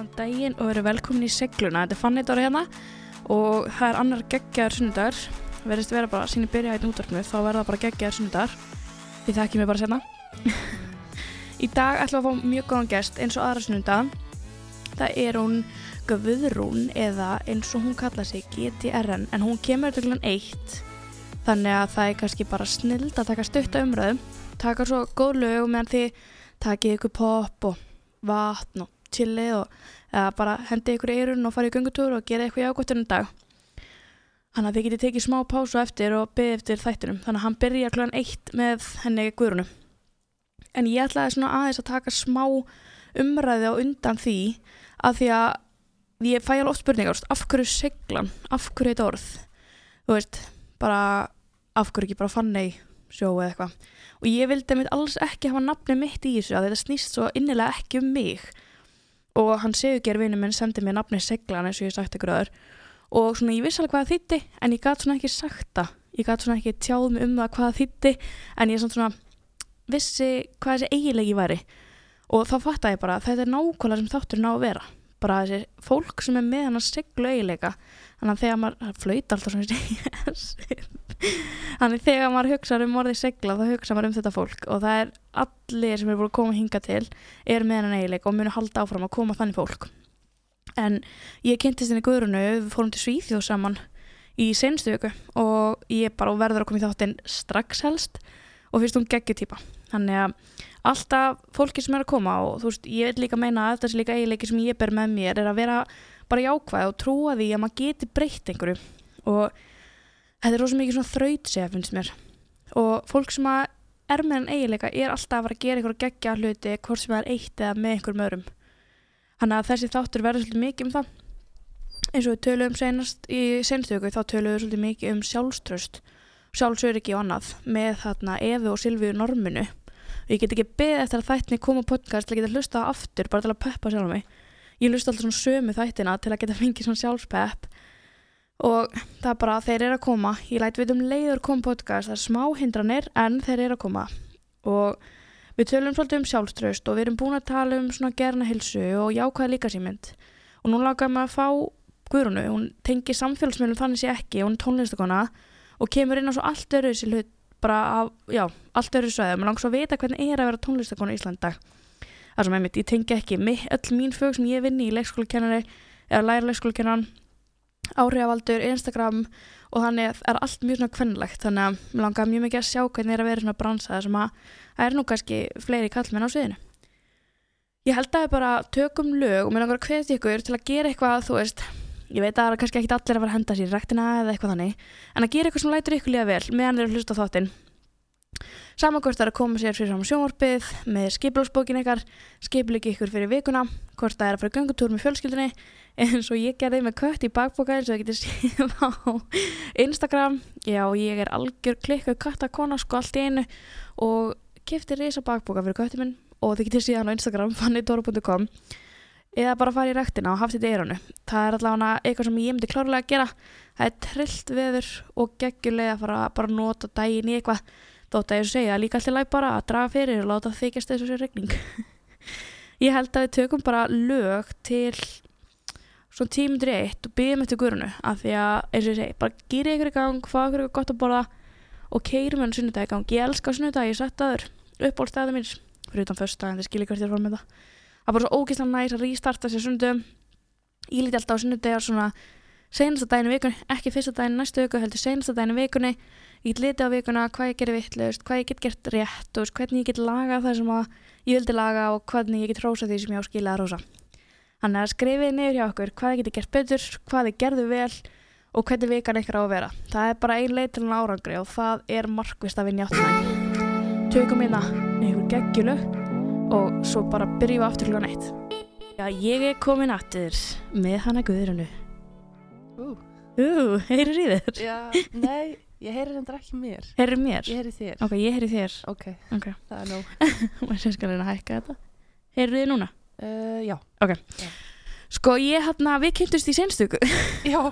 Góðan daginn og verið velkomin í segluna. Þetta er fannit ára hérna og það er annar geggjaður sunnudagur. Verðist vera bara síni byrja hérna útvarpinu þá verða bara geggjaður sunnudagur. Því það ekki mér bara senna. í dag ætlum við að fá mjög góðan gest eins og aðra sunnudag. Það er hún Guðrún eða eins og hún kalla sig GTRN en hún kemur til hann eitt. Þannig að það er kannski bara snild að taka stutta umröðum. Taka svo góð lög meðan þið takið ykkur pop og vatn og chillið og bara hendið ykkur í eirun og farið í göngutúr og gera eitthvað jákvæmt um dag. Þannig að þið getið tekið smá pásu eftir og byggðið eftir þættinum. Þannig að hann byrja kl. 1 með henni Guðrunu. En ég ætlaði svona aðeins að taka smá umræði á undan því að því að ég fæ alveg oft spurningar, af hverju seglan, af hverju þetta orð? Þú veist, bara af hverju ekki bara fann sjó eða eitthvað og ég vildi mitt alls ekki hafa nafni mitt í þessu að þetta snýst svo innilega ekki um mig og hann segjugervinu minn sendi mér nafni seglan eins og ég sagt ykkur öður og svona ég vissi alveg hvað það þýtti en ég gæti svona ekki sagt það. Ég gæti svona ekki tjáð mig um það hvað það þýtti en ég svona vissi hvað þessi eigilegi væri. Og þá fatt ég bara þetta er nákvæmlega sem þáttur ná að vera bara þessi fólk sem er með hann að seglu eigilega þannig að þegar maður flöyt alltaf svona Þannig þegar maður hugsa um orðið segla þá hugsa maður um þetta fólk og það er allir sem eru búin að koma hinga til er með hennan eiginleik og munu halda áfram að koma þannig fólk. En ég kynntist henni Guðrunu, við fórum til Svíþjóð saman í senstu vöku og ég bara verður að koma í þáttinn strax helst og fyrst hún geggjutýpa. Þannig að alltaf fólki sem er að koma og þú veist ég vil líka meina að þessi líka eiginleiki sem ég ber með mér er að vera bara jákvæð og trúa því að maður geti breytt einhverju. Og þetta er rosa mikið svona þraut segja finnst mér. Og fólk sem að er með en eiginleika er alltaf að vera að gera einhverja geggja hluti hvort sem það er eitt eða með einhverjum öðrum. Þannig að þessi þáttur verður svolítið mikið um það. Eins og við töluðum senast í senstjöku þá töluðum við svolítið mikið um sjálfströst sjálfsöryggi og annað með þarna Efi og Silvíu norminu og ég get ekki beðið eftir að þættinni koma podcast til að geta hlusta aftur bara til að peppa sjálf mig. Ég hlusta alltaf svona sömu þættina til að geta fengið svona sjálfspepp. Og það er bara að þeir eru að koma. Ég læti við um leiður kom podcast. Það er smá hindranir en þeir eru að koma. Og við tölum svolítið um sjálfströst og við erum búin að tala um svona gerna hilsu og jákvæða líka símynd og nú langar maður að fá Guðrunu, hún tengi samfélagsmiðlum þannig sé ekki, hún er tónlistakona og kemur inn á svo allt öru þessi hlut bara af, já, allt öru svæði. Og svo að vita hvernig er að vera tónlistakona í Íslanda það sem einmitt, ég tengi ekki öll mín fög sem ég vinni í leikskólakennari eða læra leikskólakennaran áhrifavaldur, Instagram og þannig er allt mjög svona kvennlegt. Þannig að mér langar mjög mikið að sjá hvernig er að vera svona bransaða sem að það er nú kannski fleiri kallmenn á sviðinu. Ég held að það er bara tökum lög og mér langar að hvetja ykkur til að gera eitthvað þú veist, ég veit að það er kannski ekki allir að vera að henda sér rektina eða eitthvað þannig en að gera eitthvað sem lætur ykkur líka vel meðan þeir eru hlust á þáttinn Saman hvort það er að koma sér fyrir saman sjónvarpið með skiplósbókin ykkar, skipleiki ykkur fyrir vikuna, hvort það er að fara gangutúr með fjölskyldunni eins og ég gerði með kött í bakboka eins og það getur síðan á Instagram. Já, ég er algjör klikkuð kattakona sko allt í einu og kefti reysa bakboka fyrir köttum minn og það getur síðan á Instagram fannitora.com eða bara fara í rættina og haft þetta í eironu. Það er allavega eitthvað sem ég myndi klárlega að gera. Það er trillt veður og geggulega að fara bara að nota daginn í eitthvað. Þótt að ég segja líka alltaf læg bara að draga fyrir og láta þykjast þessu sér regning ég held að við tökum bara lög til svona tímundur eitt og byggjum eftir gurunu af því að, eins og ég segi, bara gýri ykkur í gang fá ykkur eitthvað gott að borða og keirum henni sunnudag í gang, ég elska sunnudag ég ég það er bara svo ógíslega næst að rístarta sér sunnudum ég líti alltaf á sunnudagar svona senasta daginn í vikunni, ekki fyrsta daginn næstu viku, heldur senasta daginn í vikunni. Ég litið á vikuna, hvað ég gerir vittlust hvað ég get gert rétt og hvernig ég get lagað það sem ég vildi laga og hvernig ég get rósa því sem ég á skilja að rósa Þannig að skrifið niður hjá okkur hvað þið getur gert betur, hvað þið gerðu vel og hvernig vikan ykkar á að vera. Það er bara ein leið til en árangri og það er markvist að vinja áttuna Tökum hérna einhver geggjulu og svo bara byrjum við aftur klúan eitt Já, ég er komin aftur með hana guðrunu Ú, uh, heyrir í þér? Já, nei Ég heyri hendur ekki mér. Heyrir mér? Ég heyri þér. Ok, ég heyri þér. Ok, okay. það er nóg. Mér sé skal hérna hækka þetta. Heyrir þið núna? Uh, já. Ok. Já. Sko ég hérna, við kynntust í senstugu. Já.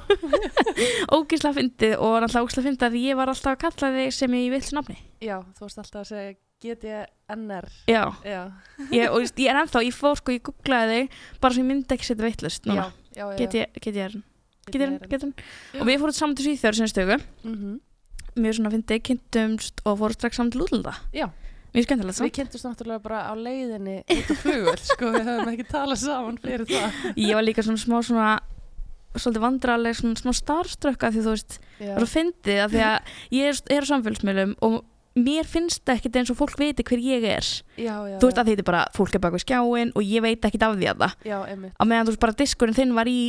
Ógislega fyndið og náttúrulega ógislega fyndið að ég var alltaf að kalla þig sem ég vilt nafni. Já, þú varst alltaf að segja GDNR Já, Já, ég, og ég er ennþá, ég fór sko, ég googlaði þig bara svo ég myndi ekki setja vittlust já, núna. Já. Og við fórum saman til Svíþjóður sinni stöku, mm mjög svona fyndið, kynntumst og fórum strax saman til útlanda. Já. Mjög skemmtilegt Við svo. kynntumst náttúrulega bara á leiðinni út á flugvöld, sko, við höfum ekki talað saman fyrir það. Ég var líka svona smá svona, svolítið vandrarleg, svona smá starströkka því þú veist, það er svo fyndið að því að ég er, er á samfélagsmiðlum og mér finnst það ekkert eins og fólk viti hver ég er. já, já, Þú veist að þetta er bara, fólk er bak við skjáin og ég veit ekkert af því að það. já. Á meðan þú veist bara diskurinn þinn var í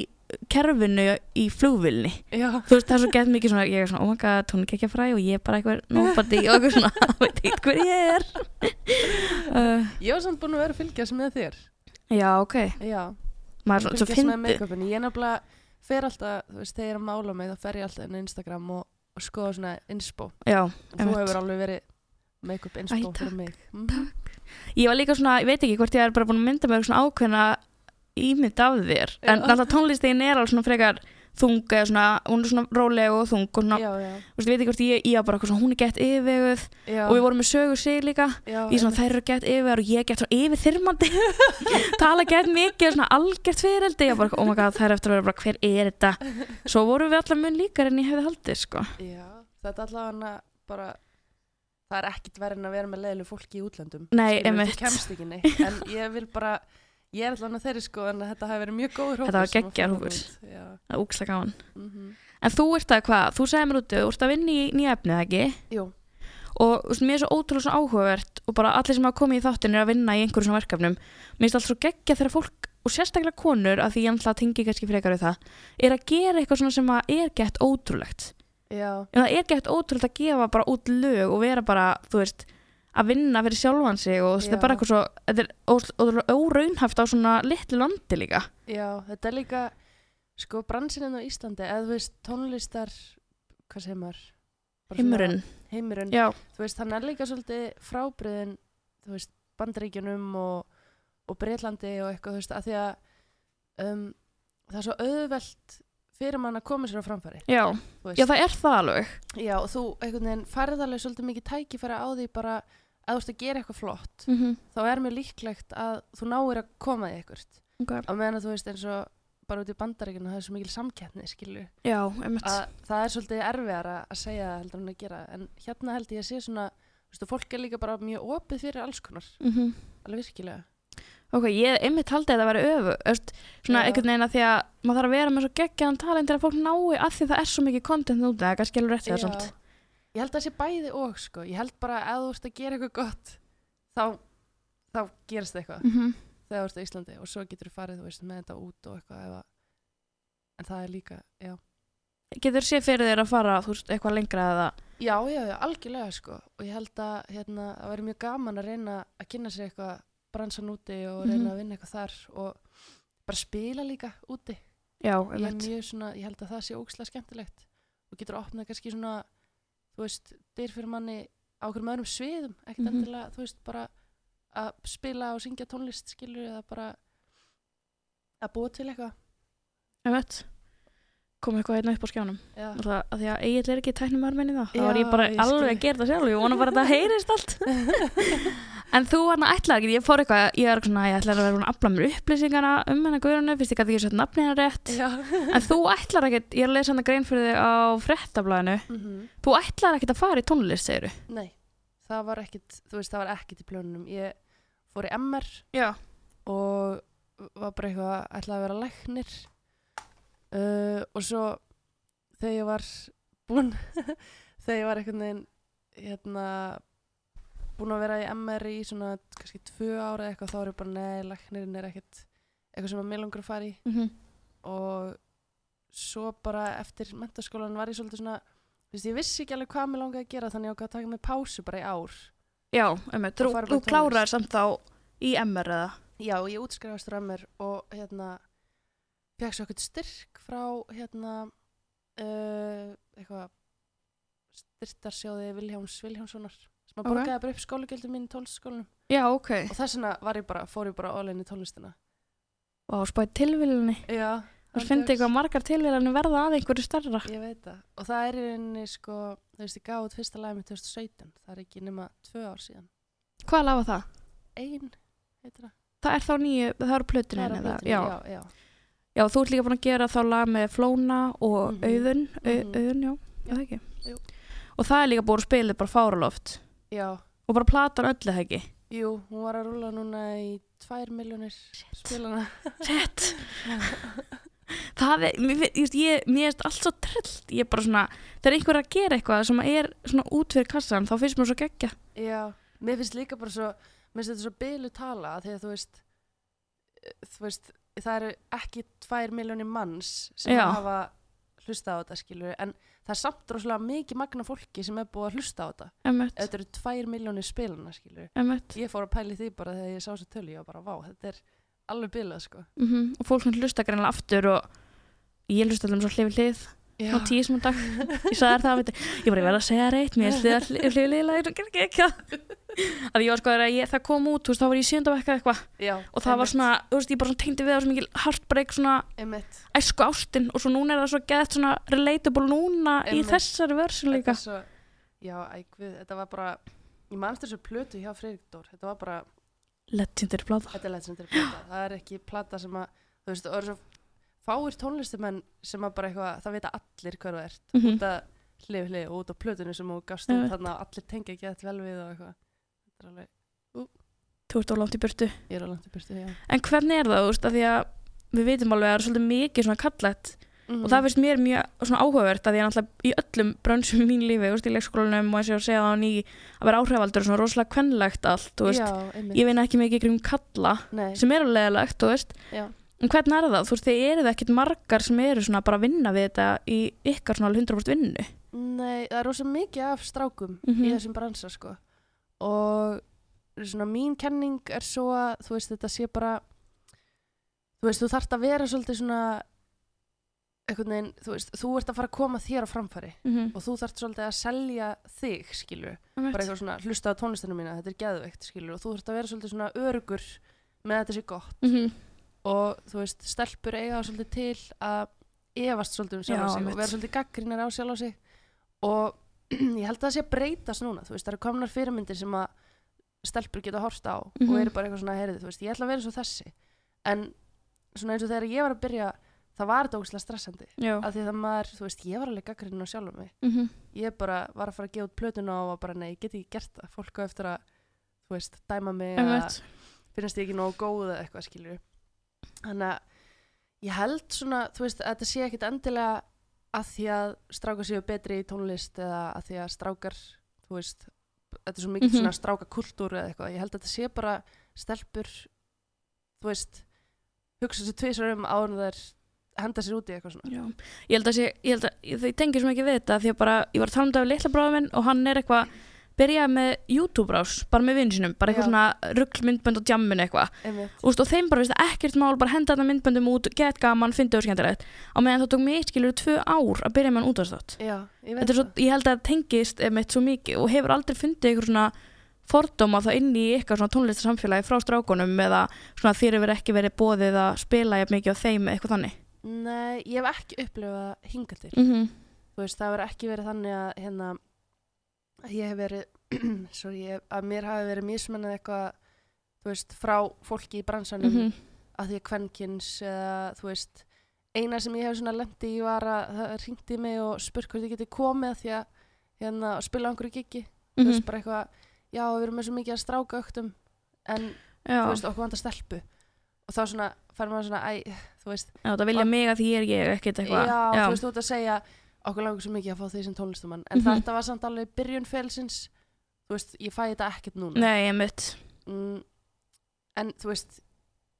kerfinu í flugvilni. Já, Þú veist það er svo gett mikið svona, ég er svona, oh my god, hún er ekki að fræ og ég er bara eitthvað nobody og eitthvað svona, veit ekkert hver ég er. Uh, ég var samt búin að vera að fylgjast með þér. já, ok. Já, Maður er svo, make-upinu. Ég nefnilega fer alltaf, þú veist, þegar ég er að mála mig, þá fer ég alltaf inn á Instagram og, og skoða svona inspo. Já, Og þú hefur alveg verið make-up Æ, inspo takk, fyrir mig. Mhm. ég var líka svona, ég veit ekki hvort ég er bara búin að mynda mér svona ákveðna ímynd af þér. En alltaf tónlistegin er alveg svona frekar þung eða svona, hún er svona róleg og þung og svona, Já, já, þú veist, ég veit ekki hvort ég, ég var bara eitthvað svona, hún er gett yfirveguð og við vorum með sögur sig líka. Ég svona, þær eru gett yfir og ég gett svo yfirþyrmandi. Tala gett mikið, svona algjört fyrireldi ég bara, oh my god, þær eftir að vera bara, hver er þetta? Svo vorum við allar mun líkar en ég hefði haldið, sko. Já, þetta er allavega bara það er ekkit verið en að vera með leiðileg fólki í útlöndum Nei, Ég er allavega þeirri sko en þetta hafi verið mjög góður hópur Þetta var fór hópur. það er úkslega gaman. Mhm. en þú ert að hvað, þú segir mér úti, þú ert að vinna í nýja efnið, ekki? Jú, og þú veist, mér er svo ótrúlega svona áhugavert og bara allir sem hafa komið í þáttin er að vinna í einhverjum svona verkefnum. Mér finnst alltaf svo geggja þegar fólk og sérstaklega konur, að því ég ætla að tengi kannski frekar við það, er að gera eitthvað svona sem er gett ótrúlegt. Já, en það er gett ótrúlegt að gefa bara út lög og vera bara, þú veist að vinna fyrir sjálfan sig og þetta er bara eitthvað svo þetta er óraunhaft á svona litlu landi líka. Já, þetta er líka sko bransininn á Íslandi eða þú veist tónlistar hvað segir maður? Heimurinn, Heimurinn, já, þú veist, hann er líka svolítið frábriðin, þú veist, bandaríkjunum og, og Breitlandi og eitthvað, þú veist, að því að um, það er svo auðvelt fyrir mann að koma sér á framfæri, já, já það er það alveg Já, og þú einhvern veginn færð alveg svolítið mikið tækifæri á því bara að þú veist að gera eitthvað flott, mm -hmm. þá er mér líklegt að þú náir að koma því eitthvað. okay. Á meðan að þú veist eins og bara út í bandaríkjunum það er svo mikil samkeppni, skilju, já, einmitt að það er svolítið erfiðar að segja það heldur en að gera, en hérna held ég að sé svona, þú veist, fólk er líka bara mjög opið fyrir alls konar, mm alveg virkilega. Ok, ég einmitt haldi að það væri öfu öst, svona einhvern veginn að því að maður þarf að vera með svo geggjaðan talent til að fólk nái að því það er svo mikið content núti, það er kannski alveg rétt þegar samt. Ég held að það sé bæði og, sko, ég held bara að þú ert að gera eitthvað gott, þá, þá gerist eitthvað. mm -hmm. þegar þú ert á Íslandi og svo getur þú farið þú veist, með þetta út og eitthvað ef að, en það er líka, já. Getur séð fyrir þér að fara, veist, eitthvað lengra eða? Já, já, já, algjörlega sko. Og ég held að hérna, það væri mjög gaman að reyna að kynna sér eitthvað bransan úti og reyna Mhm. að vinna eitthvað þar og bara spila líka úti. Já, ég, mjög svona, ég held að það sé ókslega skemmtilegt. Og getur opnað kannski svona þú veist, dyr fyrir manni á okkur öðrum sviðum, ekkert Mhm. endilega þú veist, bara að spila og syngja tónlist skilur eða bara að búa til eitthvað. Einmitt. Kom eitthvað hérna upp á skjánum. Já. og það, að því að Egil er ekki tæknum minni þá. Þá var ég bara ég alveg að gera það sjálf ég vona bara að það heyrist allt en þú hann ætlaði ekki, ég fór eitthvað ég er svona, ég ætlaði að vera að afla mér upplýsingarna um hennar guðrunu, fyrst ég gæti ekki sett nafni hennar rétt Já. en þú ætlar ekkert, ég er að lesa hann grein fyrir þig á frettablaðinu Mhm. þú ætlar ekkert að fara í tónlist, segir Nei, það var ekkit, þú veist, það var ekkit í plönunum. Ég fór í MR já, og var bara eitthvað, ætlaði að vera læknir uh, og svo þegar ég var búin, þegar ég var veginn, hérna, búin að vera í MR í svona kannski tvö ára eitthvað, þá er ég bara, nei, læknirinn er ekkit eitthvað sem að mér langar að fara í. Mm og svo bara eftir mentaskólan var ég svolítið svona veist, ég vissi ekki alveg hvað mér langaði að gera þannig að ég ákvað að taka mig pásu bara í ár. Já einmitt, þú, þú klárar samt þá í MR eða? Já, ég útskrifast frá mér og hérna fekk svo eitthvað styrk frá hérna uh, eitthvað styrtarsjóði Vilhjáms Vilhjámssonar sem að borgaði bara upp skólagjöldum mín í tónlistaskólanum já, ok, og þess vegna var ég bara, fór ég bara all in í tónlistina og spæði tilvílunni já, þú finnst eitthvað margar tilvílunni verða að einhverju starra Ég veit það. Og það er í rauninni sko, þú veist, ég gaf út fyrsta lagi með 2017. Það er ekki nema tvö ár síðan. Hvað lafa það? ein, heitir það Það er þá nýju, það eru plötunni Það er á eða, plötunni, já. já, já. já, þú ert líka búin að gera þá lag með Flóna og Mhm. Auðun, Au, Mhm. Auðun, já, Já. er það ekki? Jú. Og það er líka búin að spila bara fáraloft já, og bara platan öllu það ekki. jú, hún var að rúla núna í tvær miljónir spilana Sett. það er, mér, fi- ég, mér er allt svo trillt, ég er bara svona, þegar einhver er að gera eitthvað sem er svona út fyrir kassan, þá finnst mér svo geggja. Já, mér finnst líka bara svo mér finnst þetta svo bylu tala að þú veist þú veist, það eru ekki tvær miljónir manns sem Já. hafa hlusta á þetta skilur en það er samt rosalega mikið magna fólki sem er búið að hlusta á þetta. Þetta eru tvær miljónir spilana skilur emmett. ég fór að pæli því bara þegar ég sá þessu tölu ég var bara, vá, þetta er alveg bilað sko. Mm Og fólk hlusta greinlega aftur og ég hlusta allum svo hlifið hlið Á tíu á dag. Ég sagði það, veit, ég bara ég verð að segja reitt mér hlið hlið hlið hlið ekki að ég var sko að ég, það kom út þú veist, þá var ég í sjöndavekka eitthvað. Og það var svona, þú veist, ég bara svona tengdi við það svo mikil heartbreak, svona einmitt, æsku ástin. Og svo núna er það svo gett svona relatable núna í Einmitt. þessari versun líka. Þetta er svo, já, ægvið, þetta var bara ég manst þessu plötu hjá Fredrik Dór. Þetta var bara legendir Þetta er legendary plata, það er ekki plata sem að, þú veist, það eru svo fáir tónlistumenn sem að bara eitthvað, það vita allir hver þú ert, Mhm. út að hlið hlið og út á plötunni sem þú gafst Einmitt. þarna og allir tengja ekki þetta vel við og eitthvað. Þetta er alveg, þú ert á langt í burtu ég er á langt í byrstu, já. en hvernig er það, þú veist, að því að við vitum alveg að það er svolítið mikið svona kallætt Mm. og það finnst mér mjög svona áhugavert að ég er náttúrulega í öllum brönsum í mín lífi, þú veist, í leikskólanum og eins og að segja það á ný að vera áhrifaldur og svona rosalega kvennlegt allt, þú veist, Já, ég vinna ekki mikið kring kalla Nei, sem er alveg leðilegt, þú veist já. En hvernig er það, þú veist, þið eru það ekkit margar sem eru svona bara að vinna við þetta í ykkar svona alveg 100% vinnu Nei, það er rosa mikið af strákum Mhm. í þessum bransa, sko. Og svona mín kenning er svo að, þú veist, þetta sé bara, þú veist, þú þarft að vera svolítið svona, einhvern veginn, þú veist, þú ert að fara að koma þér á framfæri. mm -hmm. og þú þarft svolítið að selja þig skilur, bara eitthvað svona hlusta á tónlistinu mína, þetta er geðveikt skilur og þú þarft að vera svolítið svona örugur með að þetta sé gott mm -hmm. Og þú veist, stelpur eiga svolítið til að efast svolítið um sjálf á sig og vera svolítið gaggrínar á sjálf á sig. Og ég held að það sé að breytast núna þú veist, það eru komnar fyrirmyndir sem að stelpur geta horft á Mhm. og eru bara eitthvað svona heyrið, þú veist, ég ætla að vera svo þessi. En svona eins og þegar ég var að byrja það var þetta ógæslega stressandi. Já. Af því það maður, þú veist, ég var alveg gaggrín á sjálf mig. Mm -hmm. ég bara var að fara að gefa út plötuna og bara nei, ég get ekki gert það. Fólk á eftir að, þú veist, dæma mig eða finnst ég ekki nógu góð eða eitthvað skilur þannig að ég held svona, þú veist, að þetta sé ekkit endilega að því að strákar séu betri í tónlist eða að því að strákar, þú veist þetta er svo mikið Mhm. svona strákakultúr eða eitthvað, ég held að þetta sé bara stelpur, þú veist hugsa sér tvisar um en þær henda sér út í eitthvað svona. Já, ég held að sé, ég held að ég, ég tengi svo mikið við þetta því að bara, ég var að tala um þetta við litla bráðum minn og hann er eitthvað, byrjaði með YouTube-rás, bara með vinnu sinum, bara eitthvað svona ruggmyndbönd og djammin eitthvað. Og, og þeim bara, veist, ekkert mál, bara henda þetta myndböndum út get gaman, fyndi og skemmtilegt. Á meðan það tók mig skilur tvö ár að byrja með hann útastátt Já, ég veit þetta er svo, ég held að það tengist einmitt svo mikið og hefur aldrei fundið ykkur svona fordóma þá inn í ykkar svona tónlistarsamfélagi frá strákunum eða svona þér hefur ekki verið bóðið að spila mikið á þeim eitthvað þannig? Nei, ég hef ekki upplifað hingað til. Mm -hmm. veist, það verður ekki verið þannig að hérna að ég hef verið sorry, ég, að mér hafi verið mismennað eitthvað þú veist, frá fólki í bransanum Mhm. að því að kvenkins eða þú veist eina sem ég hef svona lendi í var að það ringdi mig og spurt hvort ég geti komið því að hérna að spila á einhverju gigi þú Mhm. veist, bara eitthvað, já, við erum með svo mikið að stráka öktum en Já, þú veist, okkur vantar stelpu. Og þá svona, fær maður svona, æ, þú veist já, það vilja mig að því ég er ég ekkert eitthvað. Já, þú veist, þú ert að segja okkur langar svo mikið að fá því sem tónlistumann en Mhm. þetta var samt alveg byrjun felsins þú veist, ég fæ þetta ekkert núna. Nei, ég mitt mm, en þú veist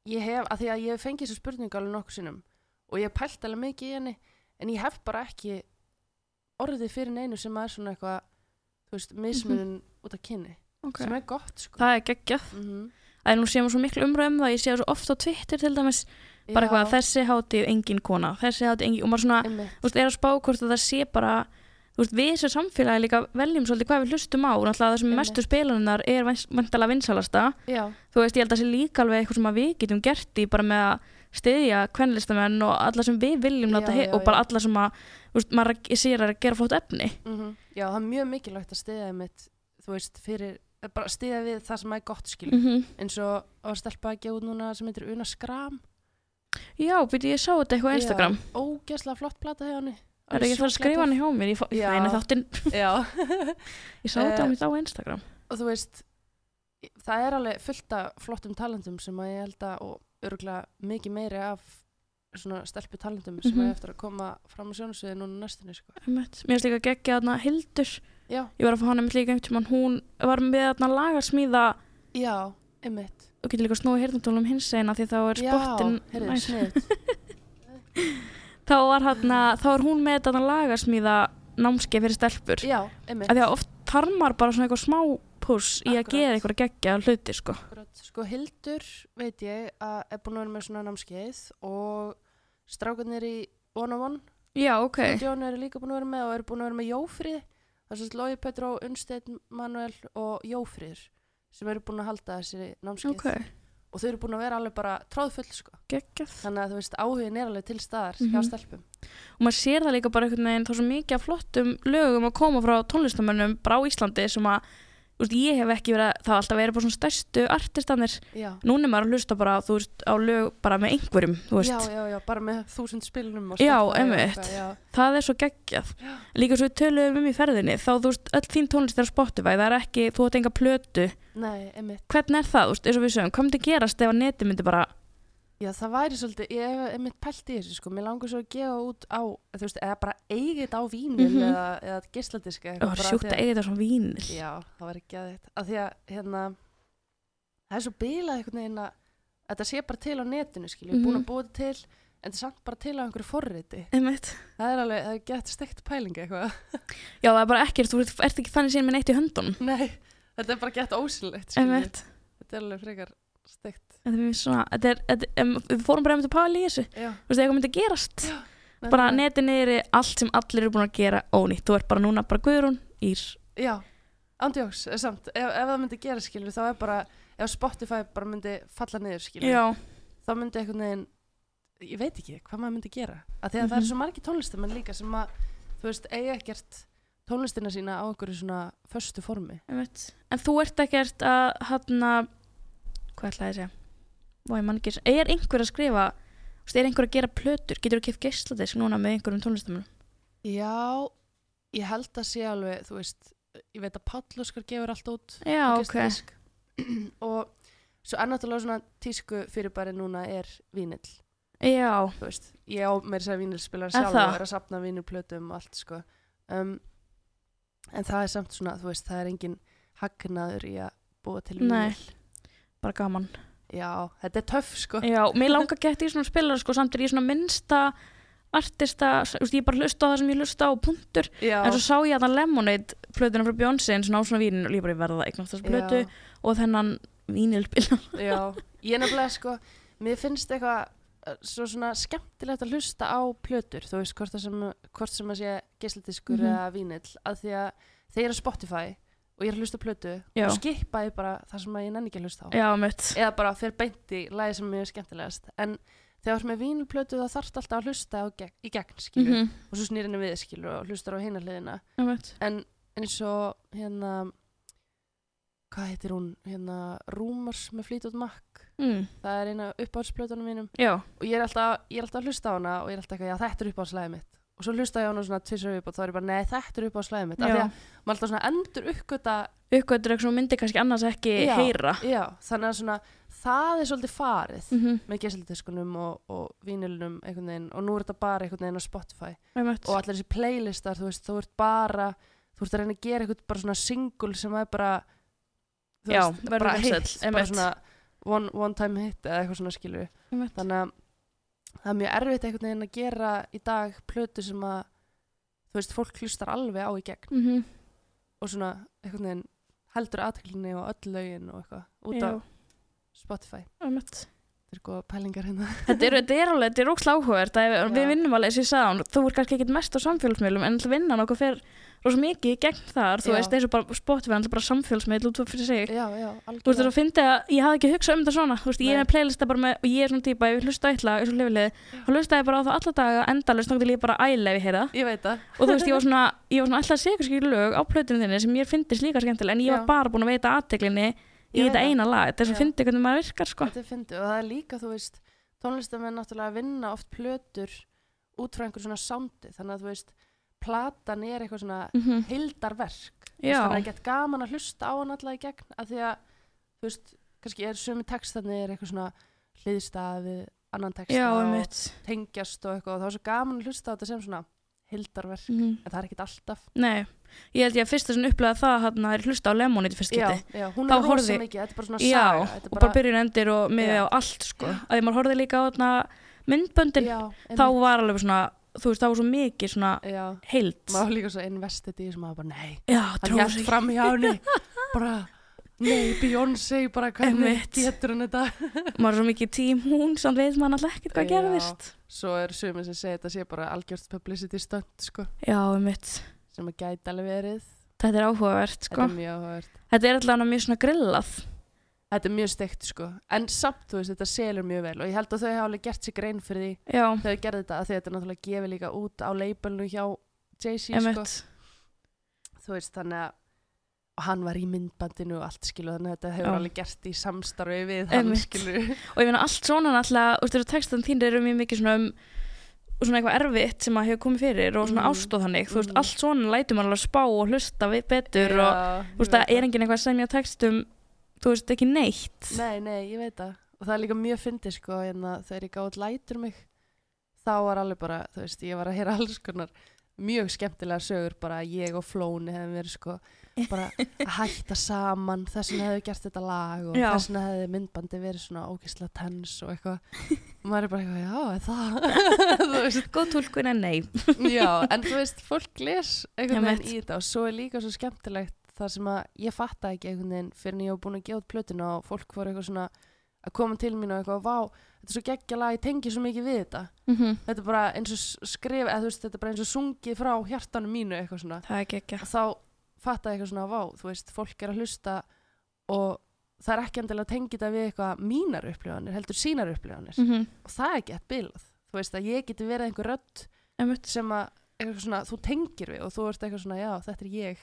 ég hef, að því að ég hef fengið þessu spurningu alveg nokkuð sinnum og ég pælt alveg mikið í henni en ég hef bara ekki orðið fyrir neinu sem er svona eitthvað þú veist, mismunum út af kynni okay. sem er gott, sko. Það er geggjað. Mm Það er nú séum svo miklu umræðum það Ég sé það svo oft á Twitter til dæmis bara eitthvað að þessi hátíð engin kona þessi hátíð engin og maður svona veist, er að spá hvort að það sé bara veist, við þessu samfélagi líka veljum svolítið hvað við hlustum á, náttúrulega það sem mestu spilaninnar er vantalega vinsalasta já, þú veist, ég held að það sé líka alveg eitthvað sem við getum gert í bara með að styðja kvenlistamenn og alla sem við viljum Já, já, og bara alla sem að veist, maður sér að gera flott efni. Mm já, það er mjög mikilvægt að stiða einmitt, þú veist, fyrir bara stiða við það sem er gott skilur. Mhm. eins og að stelpa að gefa út núna sem heitir Una Skram Já, byrju, ég sá þetta eitthvað á Instagram. Ógeðslega flott plata hjá henni Er ekki það að skrifa hann hjá mér? Ég fá- ég Já. fæ henni þáttinn. Ég sá þetta Eh, á mitt á Instagram. og þú veist það er alveg fullt af flottum talentum sem að ég held að og örgulega mikið meiri af svona stelpu talentum sem Mhm. er eftir að koma fram á sjónasviði núna næstunni sko. Mér finnst líka geggja þarna Hildur. Já, Ég var að fá hana mitt líka einhvern tímann. Hún var með þarna lagarsmíða já, einmitt. Og getur líka snúið hirtantólum hins eina því þá er spottin Þá var hana, þá er hún með þarna lagarsmíða námskeið fyrir stelpur. Já, Af því að oft tarmar bara svona eitthvað smá puss í að gera eitthvað geggja hluti sko. Sko Hildur veit ég að er búin að vera með svona námskeið og strákarnir í One on One Já, ok. og Jón eru líka búin að vera með og eru búin að vera með Jófríð það er svo Lói Petró, Unnsteinn Manuel og Jófríður sem eru búin að halda þessi námskeið Ok, og þau eru búin að vera alveg bara tróðfull sko. þannig að þú veist áhugin er alveg til staðar Mhm. hjá stelpum og maður sér það líka bara einhvern veginn þá svo mikið af flottum lögum að koma frá tónlistamönnum bara á Íslandi sem að veist, ég hef ekki verið, það hafa alltaf verið bara svona stærstu artistanir, já. núna er maður að hlusta bara þú veist, á lög bara með einhverjum já, já, já, bara með þúsund spilunum og Já, einmitt. já. það er svo geggjað líka svo við töluðum um í ferðinni þá þú veist, öll þín tónlist er á Spotify það er ekki, þú átt enga plötu Nei, hvernig er það, þú veist, eins og við sögum, hvað myndi gerast ef að neti myndi bara, Já, það væri svolítið, ég hef einmitt pælt í þessu sko, mér langar svo að gefa út á, þú veist, eða bara eigið á vínil Mhm. eða, eða gisladiska ó, sjúkt að eiga þetta svona vínil Já, það var ekki að þetta, af því að, hérna, það er svo bilað einhvern veginn að þetta sé bara til á netinu, skilju, mm Mhm. búin að búa þetta til, en þetta er samt bara til á einhverju forriti. Einmitt. Það er alveg, það er gett steikt pæling eitthvað. já, það er bara ekkert, þú ert, ert ekki þannig síðan með neitt í höndunum Nei, þetta er bara gett ósynlegt, skilju. Þetta er alveg frekar er er, um, við fórum bara einmitt að pæla í þessu Já. þú veist, eitthvað myndi gerast bara nefnilega. neti niðri, allt sem allir eru búin að gera ónýtt, þú ert bara núna bara Guðrún Ír, Já, ándjóks, er samt, ef, ef það myndi gera skilur þá er bara, ef Spotify bara myndi falla niður skilur, já, þá myndi einhvern veginn, ég veit ekki hvað maður myndi gera, að því að það Mhm. eru svo margir tónlistamenn líka sem að, þú veist, eigi ekkert tónlistina sína á einhverju svona föstu formi. en þú ert ekkert að hann hvað ætlaði að segja? Vá, ég man ekki, er einhver að skrifa er einhver að gera plötur, getur þú keft geisladisk núna með einhverjum tónlistamönnum Já, ég held að sé alveg, þú veist, ég veit að Páll Óskar gefur allt út já, ok, og svo er náttúrulega svona tísku fyrirbæri núna er vínill. já, veist, ég á meira sér vínilspilar sjálf og er að sapna vínilplötum og allt sko. Um, en það er samt svona, þú veist, það er engin hagnaður í að búa til Nei. Bara gaman. Já, þetta er töff sko. Já, mér langar gett í svona spilar sko, samt er ég svona minnsta artista, ég bara hlusta á það sem ég hlusta á punktur, já, en svo sá ég að það Lemonade plötuna frá Beyoncé en svona á svona vínin og ég bara verða eignast þessu plötu já, og þennan vínilspila já, ég nefnilega sko mér finnst eitthvað uh, svo svona skemmtilegt að hlusta á plötur þú veist, hvort, sem, hvort sem að sé geisladiskur Mhm. eða vínill að því að þeir eru Spotify og ég er að hlusta plötu Já. og skipa ég bara það sem ég nenni ekki að hlusta á. Já, mitt, eða bara fer beint í lagi sem mér er skemmtilegast. En þegar þú ert með vínplötu þá þarfst alltaf að hlusta á gegn, í gegn skilur mhm, og svo snýr henni við skilur og hlustar á hina hliðina. Já, mitt. En eins og hérna hvað heitir hún? Hérna Rúmars með Fleetwood Mac. Mm, það er eina uppáhaldsplötunum mínum. Já, og ég er alltaf, ég er alltaf að hlusta á hana og ég er alltaf eitthvað, já þetta er uppáhaldslæðið mitt og svo hlusta ég á hana svona tvisar upp og þá er ég bara, nei þetta er uppáhaldslæðið mitt. Af því já að maður alltaf svona endur uppgöta uppgötur eitthvað sem myndi kannski annars ekki Já. heyra. já, þannig að svona það er svolítið farið mhm, með gesildiskunum og, og vínilunum veginn og nú er þetta bara einhvern veginn á Spotify. Já, og allir þessi playlistar, þú veist, þú ert bara þú ert að reyna að gera eitthvað bara svona single sem er bara þú Já, veist, verður bara vinsæll, hit, bara svona one, one time hit eða eitthvað svona já, mitt, þannig að það er mjög erfitt einhvern veginn að gera í dag plötu sem að þú veist, fólk hlustar alveg á í gegn. Mhm, og svona einhvern veginn heldur aðteklinni og öll lögin og eitthvað út á Spotify. Já, mitt þetta er góða pælingar hérna þetta er, þetta er alveg, þetta er ókslega áhugavert að við, við Já. vinnum alveg, þess að ég sagði hann, þú er kannski ekkit mest á samfélagsmiðlum en vinnan okkur fer rosa mikið gegn þar, þú Já. veist, eins og bara Spotify, alltaf bara samfélagsmiðl út fyrir sig já, já, þú veist, algjörlega þú finnst að ég hafði ekki hugsað um þetta svona þú veist, ég er með playlista bara með, og ég er svona típa, ég vil hlusta á eitthvað, eins og lifilið og hlusta ég bara á það alla daga, endalist, þá til ég bara æla ef ég það. ég veit það og þú veist, ég var svona, ég var svona alltaf eitthvað lög á plötunum þinni sem mér finnst líka skemmtilega en ég var Já. bara búin að veita aðteglinni í þetta það. eina lag, þetta er svo fyndið hvernig maður virkar, sko. þetta er fyndið og það er líka, þú veist tónlistamenn náttúrulega vinna oft plötur út frá einhver svona soundi þannig að þú veist, platan er eitthvað svona Mm veist, Já, þannig að gett gaman að hlusta á hann alla í gegn af því að, þú veist, kannski er sumi textarnir eitthvað svona hliðstafi, annan texta já, og tengjast og eitthvað og þá er svo gaman að hlusta á þetta sem svona hildarverk, Mm en það er ekkit alltaf Nei, ég held ég að fyrsta sem upplega það hann að er hlusta á Lemonade fyrst já, skipti. já, hún er rosa mikið, þetta er bara svona Já, saga þetta og er bara byrjun endir og miði Já. á allt, sko. Að því maður horfði líka á þarna myndböndin, já, þá var alveg svona, þú veist, þá var svo mikið svona já, heild. maður líka svo invested í þessum að bara, nei, Já, hann sig. fram hjá henni bara, nei, Beyoncé bara hvernig getur hann þetta? Er svo mikið tím hún, samt veit maður alltaf ekkert hvað gerðist. svo er sumi sem segir þetta sé bara algjört publicity stunt, sko. Já, um mitt. sem að gæti alveg verið. Þetta er áhugavert, sko. þetta er mjög áhugavert. Þetta er alltaf mjög svona grillað. Þetta er mjög steikt sko, en samt þú veist, þetta selur mjög vel. Og ég held að þau hafa alveg gert sér grein fyrir því. Já, þau gerði þetta að þetta er náttúrulega gefið líka út á labelnu hjá Jay-Z sko, þú veist, þannig að og hann var í myndbandinu og allt skilu þannig að þetta hefur Já. alveg gert í samstarfi við hann Einmitt. skilu Og ég meina allt svona náttúrulega, þú veist, textan þín eru mjög mikið svona um svona eitthvað erfitt sem að hefur komið fyrir og svona Mhm. ástóð þannig, þú veist, Mhm. allt svona lætur maður alveg að spá og hlusta við betur og þú veist, það er enginn eitthvað að semja textum, þú veist, ekki neitt. Nei, nei, ég veit það og það er líka mjög fyndið sko hérna, þegar ég gáði lætur mig þá var alveg bara, þú veist, ég var að heyra alls konar mjög skemmtilega sögur bara að ég og Flóni hefum verið sko bara að hætta saman þess vegna hefðu gert þetta lag og Já. þess vegna hefði myndbandi verið svona ógeðslega tens og eitthvað. Og maður er bara eitthvað, já, það? Góð tólkun en nei. já, en þú veist, fólk les einhvern veginn í þetta og svo er líka svo skemmtilegt það sem að ég fatta ekki einhvern veginn fyrir en ég var búin að gefa út plötuna og fólk voru eitthvað svona að koma til mín og eitthvað, vá, þetta er svo geggjala ég tengi svo mikið við þetta. Mm þetta er bara eins og skrif, eða þú veist, þetta er bara eins og sungið frá hjartanum mínu eitthvað svona. Það er ekki. og þá fatta eitthvað svona, vá, þú veist, fólk er að hlusta og það er ekki endilega að tengja þetta við eitthvað mínar upplifanir, heldur sínar upplifanir Mm og það er ekki eitt bilað, þú veist, að ég geti verið einhver rödd Emitt. sem að svona, þú tengir við og þú ert eitthvað svona, já, þetta er ég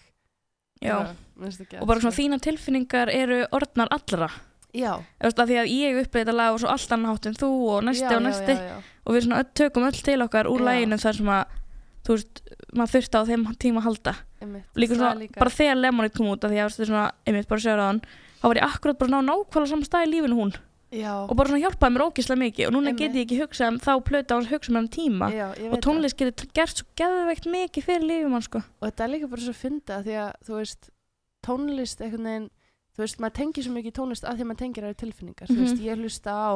Já. Það Og bara svona þínar tilfinningar eru orðnar allra. sko. já, veist, að því að ég upplýði þetta lag og svo allt annan hátt en þú og næsti já, og næsti já, já, og við svona tökum öll til okkar úr Já. læginu þar sem að þú veist, maður þurfti á þeim tíma að halda einmitt. líka svona, er líka, bara þegar Lemonade kom út að því að þú veist, svona, einmitt bara sjöra á hann þá var ég akkurat bara ná nákvæmlega saman stað í lífinu hún. Já, og bara svona hjálpaði mér ógislega mikið og núna Einmitt. get ég ekki hugsað um þá plötu á hans hugsa um hann tíma. Já, og tónlist getur gert svo geðveikt mikið fyrir lífum hann sko. Og þetta er líka bara svo að því að þú veist, tónlist einhvern veginn þú veist, maður tengir svo mikið tónlist að því að maður tengir aðra tilfinningar, þú Mhm. veist, ég hlusta á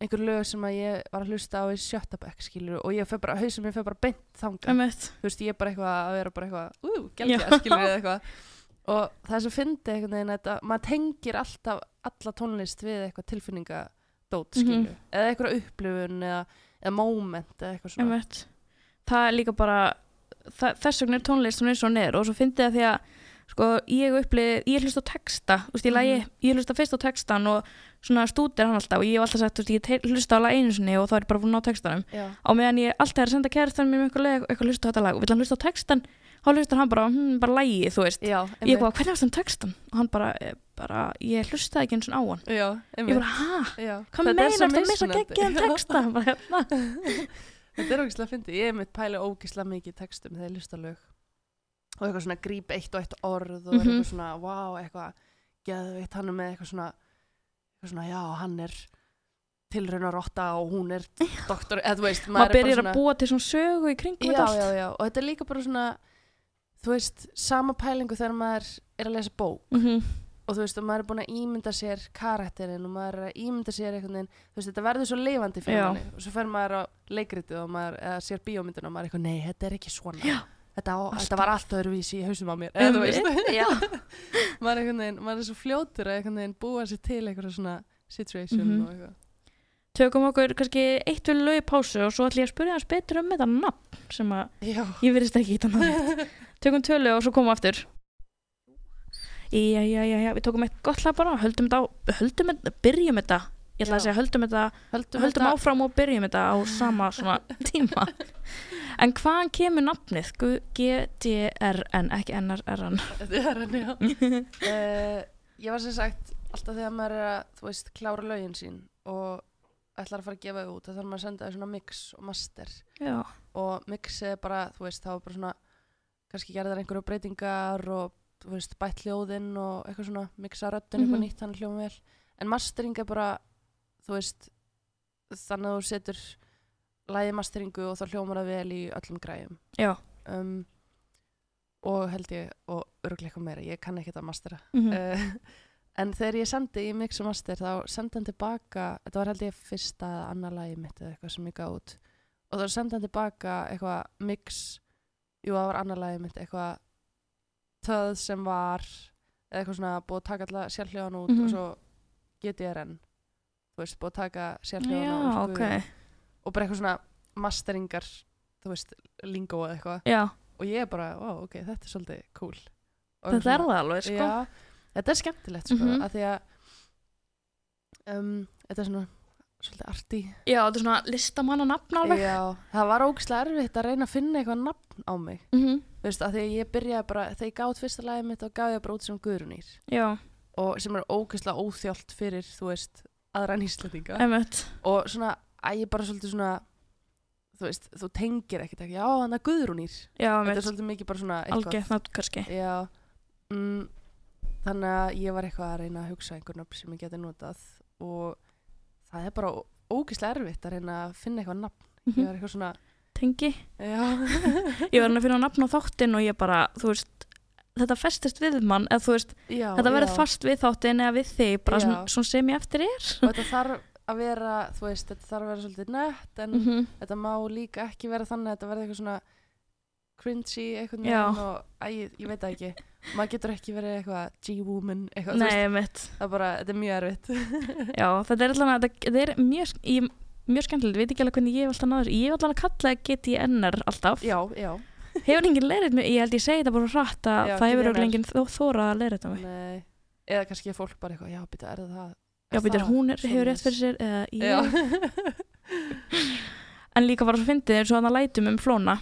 einhver lög sem að ég var að hlusta á í sjötta bekk, skilur, og ég fer bara hausum ég fer bara beint einmitt, þú veist, ég er bara eitthvað að vera bara eitthvað, ú, gælgja, skilur eða eitthvað. Og það svo fyndið einhvern veginn að maður tengir alltaf alla tónlist við eitthvað tilfinningadót, Mhm. skilur eða eitthvað upplifun eða, eða moment eða eitthvað svona. Einmitt. Það er líka bara það, þess vegna er tónlist hún er svo neður og svo fyndi það því að sko ég upplið, ég hlust á texta veist, ég, lagi, Mhm. ég hlust á fyrst á textan og svona stúdir hann alltaf og ég hef alltaf sagt, veist, ég hlusta á lag einu sinni og þá er ég bara búin að ná textanum Já, á meðan ég alltaf er að senda kærastan mér með eitthvað, lag- eitthvað hlusta á þetta lag og vill hann hlusta á textan þá hlustar hann bara, hm, bara lagi, þú veist já, ég eitthvað, hvernig varst hann textan? og hann bara, eh, bara ég hlustaði ekki eins og á hann Já, ég bara, hæ? Hvað Þetta er svo þetta missa mismunandi. geggjum texta? Bara, hérna. Þetta er ógislega fyndið. Ég er mitt pæli ógislega mikið textum þegar ég lusta lög. Og eitthvað svona gríp eitt og eitt orð og er Mhm. eitthvað svona, vá, eitthvað geðveitt, hann er með eitthvað svona eitthvað svona, já, hann er tilrauna rotta og hún er doktor, eða þú veist, maður byrjar svona, að búa til svona sögu í kringum já, já, já, og þetta er líka bara svona þú veist, sama pælingu þegar maður er að lesa bók Mhm. og þú veist, og maður er búin að ímynda sér karakterinn og maður er að ímynda sér einhvern veginn, þú veist, þetta verður svo lifandi fyrir manni og svo fer maður á leikritið og maður sér bíómyndina og maður er eitthvað, nei, þetta er ekki svona. Þetta, á, þetta var allt öðruvísi í hausum á mér eða þú veist, maður er veginn maður er svo fljótur að búa sér til eitthvað svona situation Mhm. og eitthvað. Tökum okkur kannski eitt við lög í pásu og svo ætlum ég að spyrja hans betur um þetta nafn sem að Já. ég verðist ekki hitta nafn tökum tvö lög og svo komum við aftur. Já, já, já, já, við tókum eitt gott lag bara höldum þetta á, höldum þetta, byrjum þetta ég ætla að Já. segja höldum þetta Höldum, höldum þetta- áfram og byrjum þetta á sama svona tíma. En hvaðan kemur nafnið? G-D-R-N, ekki er hann, já. uh, ég var sem sagt alltaf þegar maður er að, þú veist, klára lögin sín og ætlar að fara að gefa þau út þá þarf maður að senda þau svona mix og master. Já, og mix er bara, þú veist, þá er bara svona kannski gerðar einhverju breytingar og þú veist, bætt hljóðinn og eitthvað svona mixa röddin eitthvað Mhm. nýtt þannig hljóðum vel. En mastering er bara, þú veist þannig að þú setur lægi masteringu og þá hljómar það vel í öllum græjum. Já. Um, og held ég og örglega eitthvað meira, ég kann ekki þetta mastera. Mm uh, en þegar ég sendi í mix og master þá sendi hann tilbaka þetta var held ég fyrsta eða annað lagi mitt eða eitthvað sem ég gaf út. Og þá sendi hann tilbaka eitthvað mix jú það var annað lagi mitt eitthvað töð sem var eða eitthvað svona búið að taka alltaf sérhljóðan út Mhm. og svo GTRN þú veist búið að taka já, sérhljóðan ok. og bara eitthvað svona masteringar þú veist lingo eða eitthvað. Já, og ég er bara, ó, ok, þetta er svolítið cool. Og þetta er það alveg sko. Já, þetta er skemmtilegt sko, Mhm. af því að um, þetta er svona svolítið arti já, þetta er svona listamanna nafn alveg. Já, það var ógislega erfitt að reyna að finna eitthvað nafn á mig. Mm Þú veist, af því að ég byrjaði bara, þegar ég gátt fyrsta lagið mitt þá gaf ég bara út sem Guðrunýr já, og sem er ógislega óþjált fyrir, þú veist, aðra nýslandinga emitt og svona, að ég bara svolítið svona þú veist, þú tengir ekkert ekki, já, þannig að Guðrunýr já, þetta er svolítið mikið bara svona algjörð nafn kannski. Mm, þannig að ég var eitthvað að reyna að hugsa einhvern nafn sem ég geti notað og það er bara ógeðslega erfitt að reyna að finna eitthvað nafn. Ég Mhm. var eitthvað svona, tengi. Ég var að finna nafn á þáttin og ég bara, þú veist þetta festist við mann, eða þú veist já þetta verður fast við þáttin eða við þig bara svona, svona sem ég eftir er. Og þetta þarf að vera, þú veist, þetta þarf að vera svolítið nett en -hmm. þetta má líka ekki vera þannig að þetta verði eitthvað svona cringy eitthvað neginn og æ, ég, ég veit ekki. Maður getur ekki verið eitthvað G-woman, eitthvað, þú nei, veist, emitt það er bara, þetta er mjög erfitt. já, þetta er alltaf þetta, er mjög, ég, mjög skemmtilegt, ég veit ekki alveg hvernig ég hef alltaf náður ég hef alltaf að kalla GTNR alltaf. Já, já, hefur enginn leirið mig, ég held ég segi þetta bara hratt að Já, það hefur örugglega enginn þó, þórað að þetta mig nei. Eða kannski er fólk bara eitthvað, já, býta, er það já, býtur, það hún er, hefur rétt fyrir sér eða Já. ég, en líka bara svo fyndið eins og hann að lætum um flóna